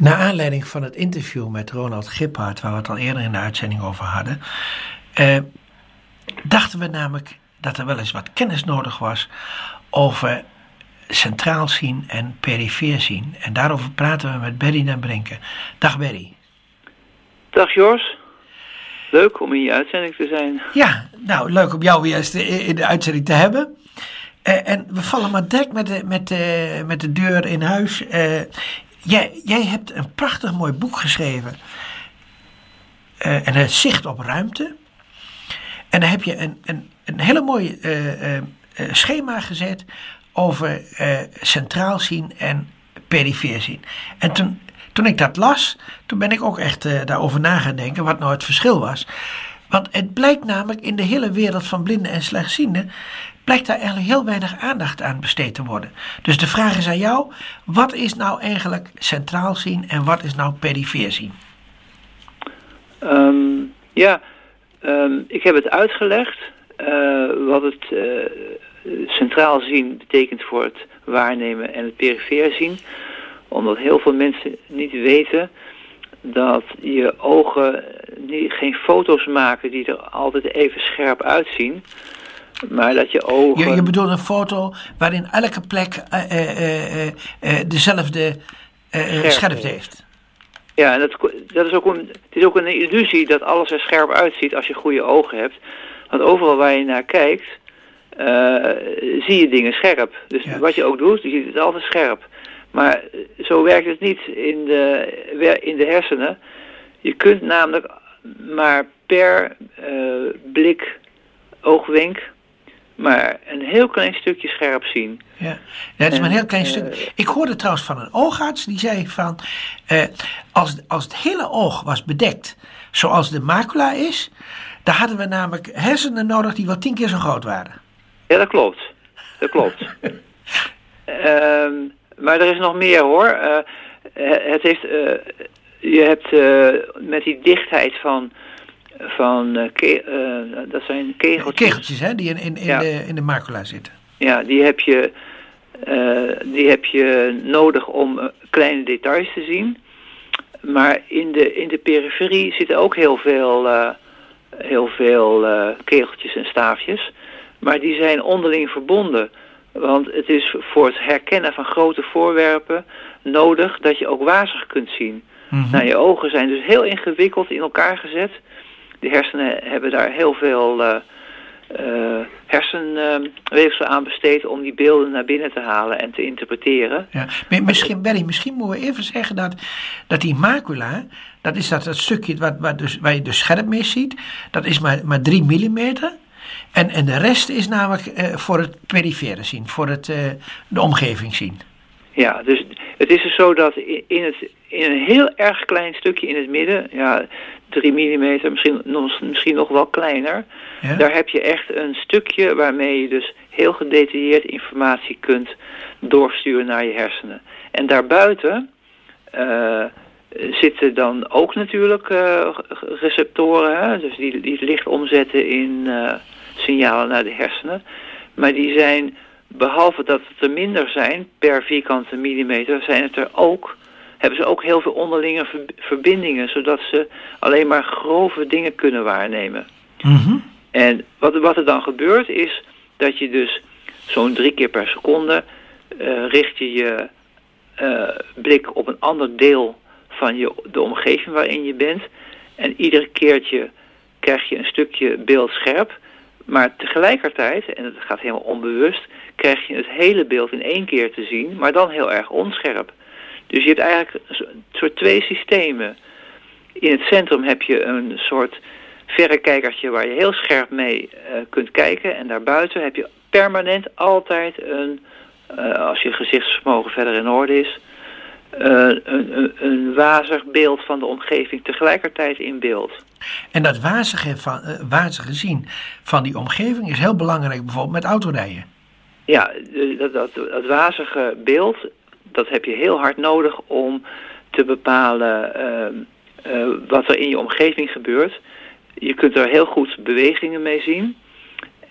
Naar aanleiding van het interview met Ronald Giphart, waar we het al eerder in de uitzending over hadden, eh, dachten we namelijk dat er wel eens wat kennis nodig was over centraal zien en perifeer zien. En daarover praten we met Berry naar Brinken. Dag Berry. Dag Jors. Leuk om in je uitzending te zijn. Ja, nou leuk om jou weer in de uitzending te hebben. Uh, en we vallen maar direct met de, met de, met de deur in huis. Uh, jij, jij hebt een prachtig mooi boek geschreven. Uh, en het zicht op ruimte. En dan heb je een, een, een hele mooi schema gezet over centraal zien en perifeer zien. En toen, toen ik dat las, toen ben ik ook echt daarover na gaan denken wat nou het verschil was. Want het blijkt namelijk in de hele wereld van blinden en slechtzienden blijkt daar eigenlijk heel weinig aandacht aan besteed te worden. Dus de vraag is aan jou: wat is nou eigenlijk centraal zien en wat is nou perifeer zien? Um, ja, um, ik heb het uitgelegd uh, wat het uh, centraal zien betekent voor het waarnemen en het perifeer zien. Omdat heel veel mensen niet weten dat je ogen niet, geen foto's maken die er altijd even scherp uitzien. Maar dat je ogen... Je, je bedoelt een foto waarin elke plek uh, uh, uh, dezelfde scherpte heeft. Ja, en dat, dat is ook een, het is ook een illusie dat alles er scherp uitziet als je goede ogen hebt. Want overal waar je naar kijkt, zie je dingen scherp. Dus ja. wat je ook doet, je ziet het altijd scherp. Maar zo werkt het niet in de, in de hersenen. Je kunt namelijk maar per blik, oogwenk, maar een heel klein stukje scherp zien. Ja, dat is maar een heel klein stuk. Ik hoorde trouwens van een oogarts die zei van... Uh, als, als het hele oog was bedekt zoals de macula is... dan hadden we namelijk hersenen nodig die wel tien keer zo groot waren. Ja, dat klopt. Dat klopt. uh, maar er is nog meer hoor. Uh, het heeft... je hebt met die dichtheid van van, ke uh, dat zijn kegeltjes. Kegeltjes, hè, die in, in, in, ja. de, in de macula zitten. Ja, die heb je, uh, die heb je nodig om kleine details te zien. Maar in de, in de periferie zitten ook heel veel, heel veel kegeltjes en staafjes. Maar die zijn onderling verbonden. Want het is voor het herkennen van grote voorwerpen nodig dat je ook wazig kunt zien. Mm -hmm. Nou, je ogen zijn dus heel ingewikkeld in elkaar gezet de hersenen hebben daar heel veel uh, uh, hersenweefsel aan besteed om die beelden naar binnen te halen en te interpreteren. Ja. Misschien, Berry, misschien moeten we even zeggen dat, dat die macula, dat is dat, dat stukje wat, wat dus, waar je dus scherp mee ziet, dat is maar, maar 3 mm. En, en de rest is namelijk uh, voor het perifere zien, voor het, uh, de omgeving zien. Ja, dus het is dus zo dat in, het, in een heel erg klein stukje in het midden, ja, 3 mm, misschien, nog, misschien nog wel kleiner, ja? daar heb je echt een stukje waarmee je dus heel gedetailleerd informatie kunt doorsturen naar je hersenen. En daarbuiten uh, zitten dan ook natuurlijk uh, receptoren, hè? dus die, die het licht omzetten in uh, signalen naar de hersenen. Maar die zijn behalve dat het er minder zijn per vierkante millimeter, zijn het er ook, hebben ze ook heel veel onderlinge verbindingen, zodat ze alleen maar grove dingen kunnen waarnemen. Mm -hmm. En wat, wat er dan gebeurt is dat je dus zo'n drie keer per seconde uh, richt je je uh, blik op een ander deel van je, de omgeving waarin je bent. En iedere keertje krijg je een stukje beeld scherp. Maar tegelijkertijd, en het gaat helemaal onbewust, krijg je het hele beeld in één keer te zien, maar dan heel erg onscherp. Dus je hebt eigenlijk een soort twee systemen. In het centrum heb je een soort verrekijkertje waar je heel scherp mee uh, kunt kijken. En daarbuiten heb je permanent altijd een, uh, als je gezichtsvermogen verder in orde is, uh, een, een, een, wazig beeld van de omgeving tegelijkertijd in beeld. En dat wazige, van, wazige zien van die omgeving is heel belangrijk bijvoorbeeld met autorijden. Ja, dat, dat, dat wazige beeld, dat heb je heel hard nodig om te bepalen uh, uh, wat er in je omgeving gebeurt. Je kunt er heel goed bewegingen mee zien.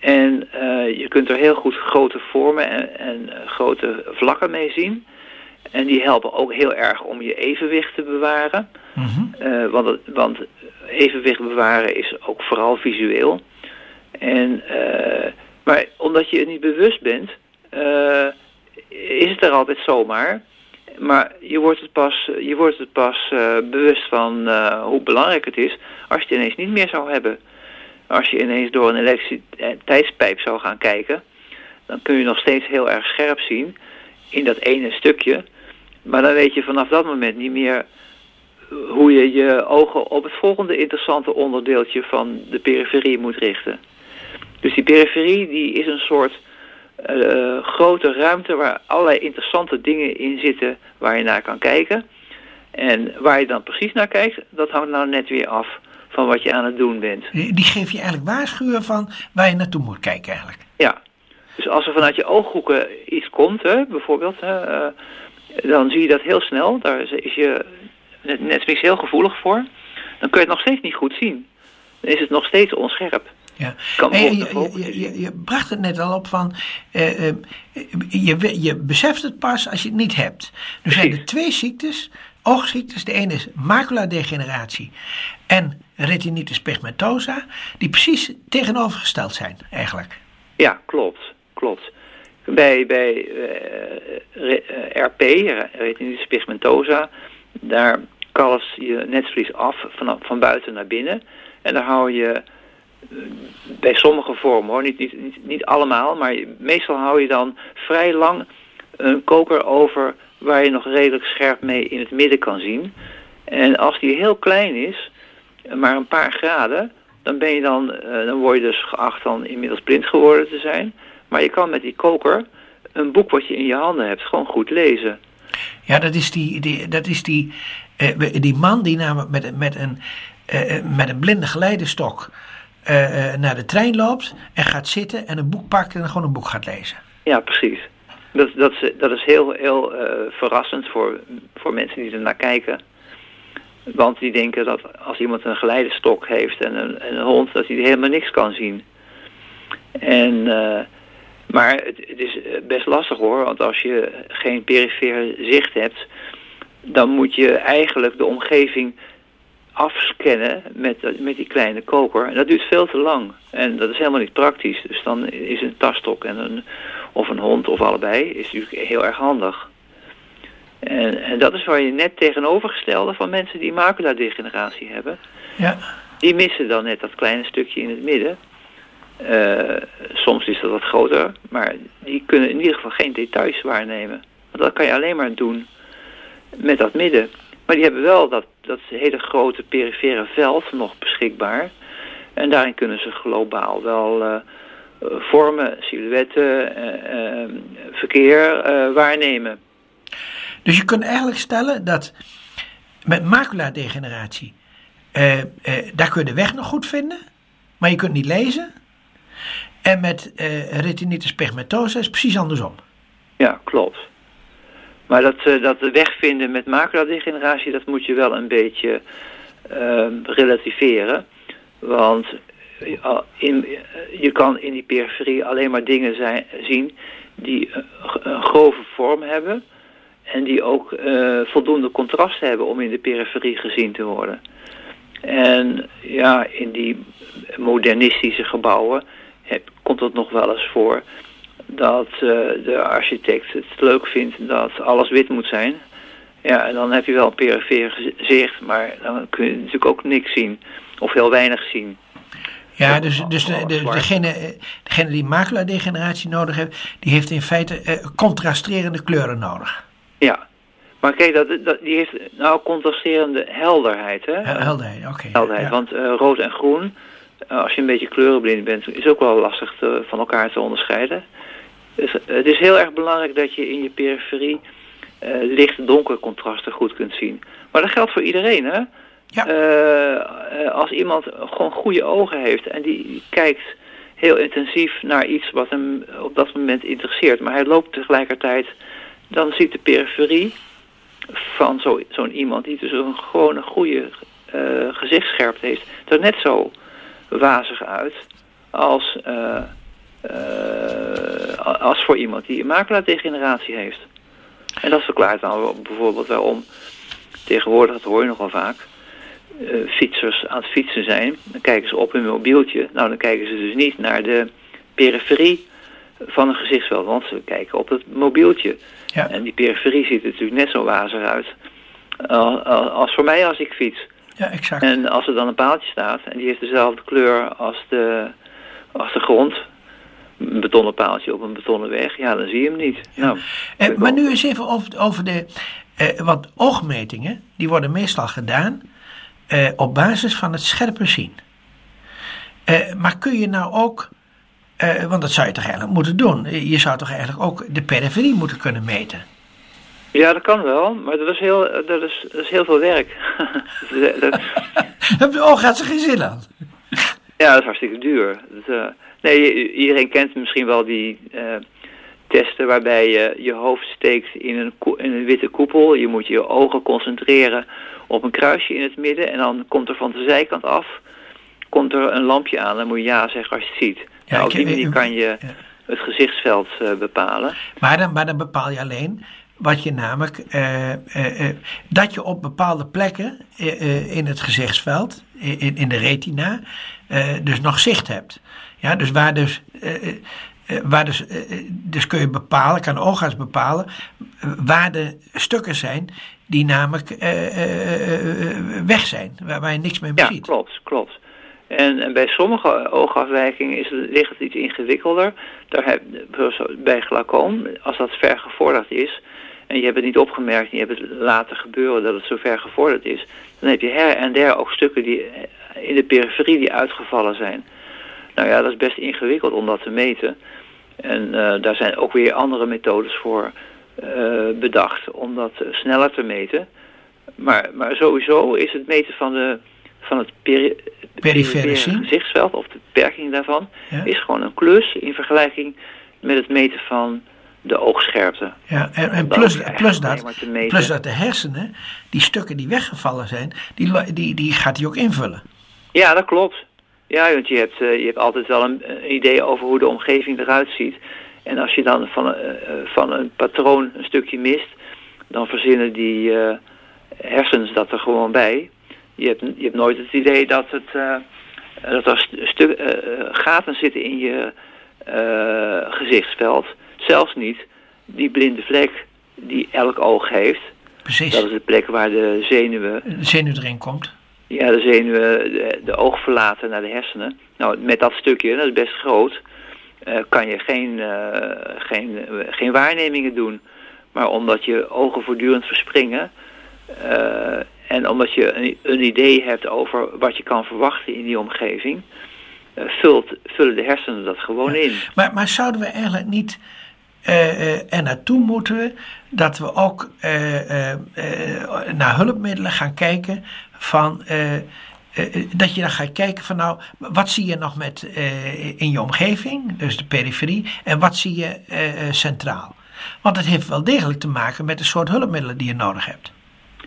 En uh, je kunt er heel goed grote vormen en, en grote vlakken mee zien. En die helpen ook heel erg om je evenwicht te bewaren. Mhm. want, want evenwicht bewaren is ook vooral visueel. En, eh, maar omdat je het niet bewust bent, eh, is het er altijd zomaar. Maar je wordt het pas, je wordt het pas eh, bewust van eh, hoe belangrijk het is als je het ineens niet meer zou hebben. Als je ineens door een elektriciteitspijp zou gaan kijken, dan kun je nog steeds heel erg scherp zien in dat ene stukje. Maar dan weet je vanaf dat moment niet meer hoe je je ogen op het volgende interessante onderdeeltje van de periferie moet richten. Dus die periferie die is een soort eh, grote ruimte waar allerlei interessante dingen in zitten waar je naar kan kijken. En waar je dan precies naar kijkt, dat hangt nou net weer af van wat je aan het doen bent. Die geef je eigenlijk waarschuwen van waar je naartoe moet kijken eigenlijk. Ja, dus als er vanuit je ooghoeken iets komt, hè, bijvoorbeeld, hè, eh, dan zie je dat heel snel. Daar is- je net, net zoiets heel gevoelig voor. Dan kun je het nog steeds niet goed zien. Dan is het nog steeds onscherp. Ja. Kan je, je, je, bracht het net al op van, eh, eh, je, je beseft het pas als je het niet hebt. Er zijn er twee ziektes, oogziektes. De ene is maculadegeneratie en retinitis pigmentosa, die precies tegenovergesteld zijn eigenlijk. Ja, klopt. klopt. Bij, bij eh, RP, retinitis pigmentosa, daar kalft je netvlies af van, van buiten naar binnen. En daar hou je bij sommige vormen hoor, niet, niet, niet, allemaal, maar meestal hou je dan vrij lang een koker over waar je nog redelijk scherp mee in het midden kan zien. En als die heel klein is, maar een paar graden, dan ben je dan, eh, dan word je dus geacht dan inmiddels blind geworden te zijn. Maar je kan met die koker een boek wat je in je handen hebt gewoon goed lezen. Ja, dat is die, die, dat is die, eh, die man die namelijk met, met, een, eh, met een blinde geleidestok eh, naar de trein loopt en gaat zitten en een boek pakt en gewoon een boek gaat lezen. Ja, precies. Dat, dat, dat is heel, heel eh, verrassend voor, voor mensen die er naar kijken. Want die denken dat als iemand een geleidestok heeft en een, en een hond, dat hij helemaal niks kan zien. En, maar het, het is best lastig hoor, want als je geen perifere zicht hebt, dan moet je eigenlijk de omgeving afscannen met, met die kleine koker. En dat duurt veel te lang. En dat is helemaal niet praktisch. Dus dan is een tasstok en een, of een hond of allebei is natuurlijk heel erg handig. En, en dat is waar je net tegenovergestelde van mensen die maculadegeneratie hebben. Ja, Die missen dan net dat kleine stukje in het midden. Eh, soms is dat wat groter, maar die kunnen in ieder geval geen details waarnemen. Want dat kan je alleen maar doen met dat midden. Maar die hebben wel dat, dat hele grote perifere veld nog beschikbaar. En daarin kunnen ze globaal wel eh, eh, vormen, silhouetten, eh, eh, verkeer waarnemen. dus je kunt eigenlijk stellen dat met maculadegeneratie, daar kun je de weg nog goed vinden, maar je kunt niet lezen. En met retinitis pigmentosa is het precies andersom. Ja, klopt. Maar dat, eh, dat wegvinden met maculadegeneratie, dat moet je wel een beetje ehm, relativeren. Want eh, in, eh, je kan in die periferie alleen maar dingen zijn, zien die een, grove vorm hebben. En die ook voldoende contrast hebben om in de periferie gezien te worden. En ja, in die modernistische gebouwen heb, komt het nog wel eens voor dat eh, de architect het leuk vindt dat alles wit moet zijn. Ja, en dan heb je wel een perifere gezi- zicht, maar dan kun je natuurlijk ook niks zien. Of heel weinig zien. Ja, dus, dus de, degene, eh, degene die maculadegeneratie nodig heeft, die heeft in feite eh, contrasterende kleuren nodig. Ja. Maar kijk, dat, dat, die heeft nou contrasterende helderheid, hè? Hel- Helderheid, oké. helderheid. ja. Want rood en groen, als je een beetje kleurenblind bent, is ook wel lastig te- van elkaar te onderscheiden. Dus eh, het is heel erg belangrijk dat je in je periferie eh, licht-donker contrasten goed kunt zien. Maar dat geldt voor iedereen, hè? Ja. Eh, als iemand gewoon goede ogen heeft en die kijkt heel intensief naar iets wat hem op dat moment interesseert, maar hij loopt tegelijkertijd, dan ziet de periferie van zo- zo'n iemand die dus een gewone goede eh, gezichtsscherpte heeft, er net zo wazig uit als, eh, als voor iemand die een maculadegeneratie heeft. En dat verklaart dan bijvoorbeeld waarom tegenwoordig, dat hoor je nog wel vaak, uh, fietsers aan het fietsen zijn. Dan kijken ze op hun mobieltje. Nou, dan kijken ze dus niet naar de periferie van een gezichtsveld, want ze kijken op het mobieltje. Ja. En die periferie ziet er natuurlijk net zo wazig uit als voor mij als ik fiets. Ja, exact. En als er dan een paaltje staat en die heeft dezelfde kleur als de, als de grond, een betonnen paaltje op een betonnen weg, ja, dan zie je hem niet. Nou, eh, maar nu eens even over, over de, eh, want oogmetingen, die worden meestal gedaan eh, op basis van het scherpe zien. Eh, maar kun je nou ook, eh, want dat zou je toch eigenlijk moeten doen, je zou toch eigenlijk ook de periferie moeten kunnen meten? Ja, dat kan wel, maar dat is heel, dat is, dat is heel veel werk. Je, oh, gaat ze geen zin aan? Ja, dat is hartstikke duur. Dat, nee, iedereen kent misschien wel die uh, testen waarbij je je hoofd steekt in een, in een witte koepel. Je moet je ogen concentreren op een kruisje in het midden en dan komt er van de zijkant af komt er een lampje aan. Dan moet je ja zeggen als je het ziet. Ja, nou, op die manier kan je het gezichtsveld uh, bepalen. Maar dan, maar dan bepaal je alleen wat je namelijk, uh, uh, dat je op bepaalde plekken in het gezichtsveld, in, in de retina, dus nog zicht hebt. Ja, dus waar dus, waar dus, dus kun je bepalen, kan de oogarts bepalen, waar de stukken zijn die namelijk weg zijn, waar, waar, je niks meer ja, ziet. Ja, klopt, klopt. En, en, bij sommige oogafwijkingen is het, ligt het iets ingewikkelder. Daar heb, bij glaucoom, als dat ver gevorderd is, en je hebt het niet opgemerkt en je hebt het laten gebeuren dat het zo ver gevorderd is, dan heb je her en der ook stukken die in de periferie die uitgevallen zijn. Nou ja, dat is best ingewikkeld om dat te meten. En uh, daar zijn ook weer andere methodes voor uh, bedacht om dat sneller te meten. Maar, maar sowieso is het meten van, de, van het peri perifere gezichtsveld, of de beperking daarvan, ja. is gewoon een klus in vergelijking met het meten van de oogscherpte. Ja, en, en plus, plus, dat, plus dat de hersenen, die stukken die weggevallen zijn, die, die, die gaat hij ook invullen. Ja, dat klopt. Ja, want je hebt, uh, je hebt altijd wel een, idee over hoe de omgeving eruit ziet. En als je dan van, uh, van een patroon een stukje mist, dan verzinnen die uh, hersens dat er gewoon bij. Je hebt, je hebt nooit het idee dat, het, dat er stu gaten zitten in je gezichtsveld zelfs niet die blinde vlek die elk oog heeft. Precies. Dat is de plek waar de zenuwen... De zenuw erin komt. Ja, de zenuwen de, de oog verlaten naar de hersenen. Nou, met dat stukje, dat is best groot, uh, kan je geen, uh, geen, uh, geen waarnemingen doen. Maar omdat je ogen voortdurend verspringen... en omdat je een, een, idee hebt over wat je kan verwachten in die omgeving... Vult, vullen de hersenen dat gewoon ja. in. Maar, maar zouden we eigenlijk niet uh, uh, er naartoe moeten we dat we ook uh, naar hulpmiddelen gaan kijken van dat je dan gaat kijken van nou, wat zie je nog met in je omgeving, dus de periferie, en wat zie je centraal? Want het heeft wel degelijk te maken met de soort hulpmiddelen die je nodig hebt.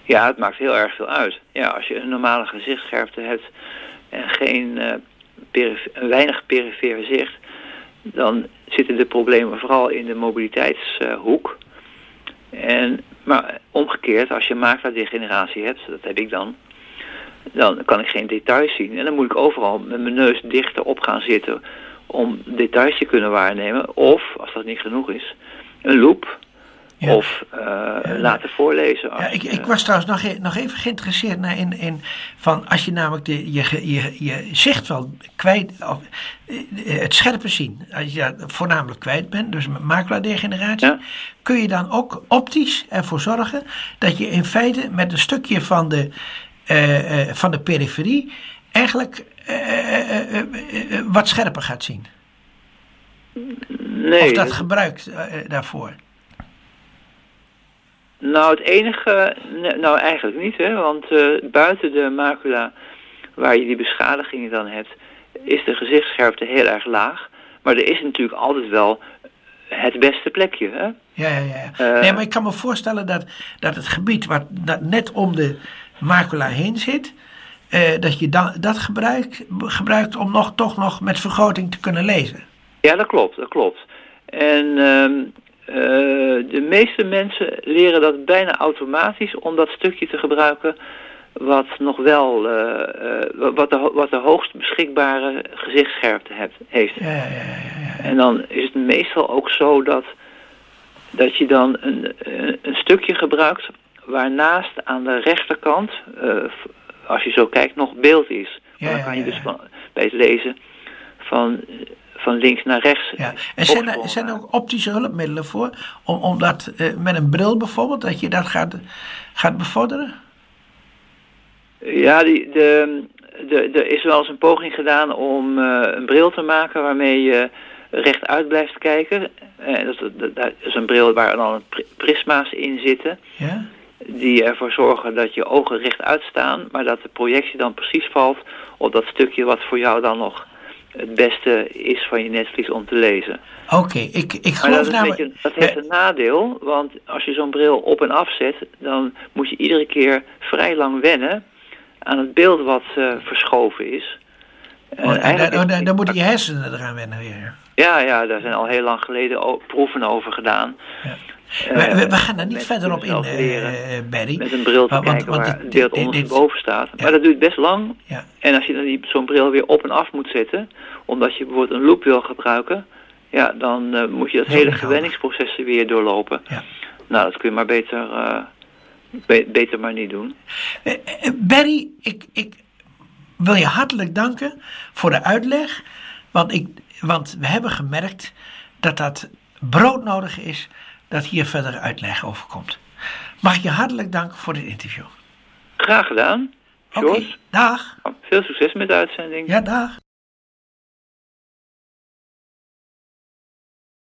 Ja, het maakt heel erg veel uit. Ja, als je een normale gezichtsscherpte hebt en geen weinig perifere zicht, dan zitten de problemen vooral in de mobiliteitshoek. En, maar omgekeerd, als je makelaardegeneratie hebt, dat heb ik dan, dan kan ik geen details zien. En dan moet ik overal met mijn neus dichter op gaan zitten om details te kunnen waarnemen. Of, als dat niet genoeg is, een loop of uh, ja, laten voorlezen. Ja, ik, ik was trouwens nog, e-, nog even geïnteresseerd naar in, in van als je namelijk de, je, je, je zichtveld kwijt, of, eh, het scherpe zien, als je dat voornamelijk kwijt bent, dus met maculadegeneratie, ja. kun je dan ook optisch ervoor zorgen dat je in feite met een stukje van de, uh, uh, van de periferie eigenlijk wat scherper gaat zien. Nee, of dat gebruikt daarvoor. Nou, het enige, nou eigenlijk niet, hè, want uh, buiten de macula, waar je die beschadigingen dan hebt, is de gezichtsscherpte heel erg laag. Maar er is natuurlijk altijd wel het beste plekje. Hè? Ja, ja, ja. Uh, nee, maar ik kan me voorstellen dat, dat het gebied wat dat net om de macula heen zit, uh, dat je dan, dat gebruikt, gebruikt om nog, toch nog met vergroting te kunnen lezen. Ja, dat klopt, dat klopt. En Eh, de meeste mensen leren dat bijna automatisch om dat stukje te gebruiken wat nog wel, eh, eh, wat, de, wat de hoogst beschikbare gezichtsscherpte hebt, heeft. Ja, ja, ja. En dan is het meestal ook zo dat, dat je dan een, een, een stukje gebruikt waarnaast aan de rechterkant, als je zo kijkt, nog beeld is. Dan kan je dus van, bij het lezen van, van links naar rechts. Ja. En zijn er, zijn er ook optische hulpmiddelen voor? Om, om dat eh, met een bril bijvoorbeeld, dat je dat gaat, gaat bevorderen? Ja, die, de, de, er is wel eens een poging gedaan om eh, een bril te maken waarmee je rechtuit blijft kijken. Eh, dat, dat, dat is een bril waar dan prisma's in zitten. Ja? Die ervoor zorgen dat je ogen rechtuit staan, maar dat de projectie dan precies valt op dat stukje wat voor jou dan nog het beste is van je netvlies om te lezen. Oké, ik, ik Maar geloof dat, beetje, dat heeft een nadeel, want als je zo'n bril op en af zet, dan moet je iedere keer vrij lang wennen aan het beeld wat eh, verschoven is. Oh, en dan, dan, dan moeten je hersenen eraan wennen weer. Ja, ja, daar zijn al heel lang geleden proeven over gedaan. Ja. Eh, we, we- we gaan daar niet verder op in, eh Barry. met een bril te want- kijken want waar dit- ondersteboven staat. Maar dat duurt best lang. Ja. En als je dan zo'n bril weer op en af moet zetten, omdat je bijvoorbeeld een loop wil gebruiken, ja, dan eh, moet je dat hele gewenningsproces er weer doorlopen. Ja. Nou, dat kun je maar beter, be- beter maar niet doen. Eh, Barry, ik, ik wil je hartelijk danken voor de uitleg. Want, ik, want we hebben gemerkt dat dat broodnodig is dat hier verder uitleg over komt. Mag ik je hartelijk danken voor dit interview. Graag gedaan. Oké, dag. veel succes met de uitzending. Ja, dag.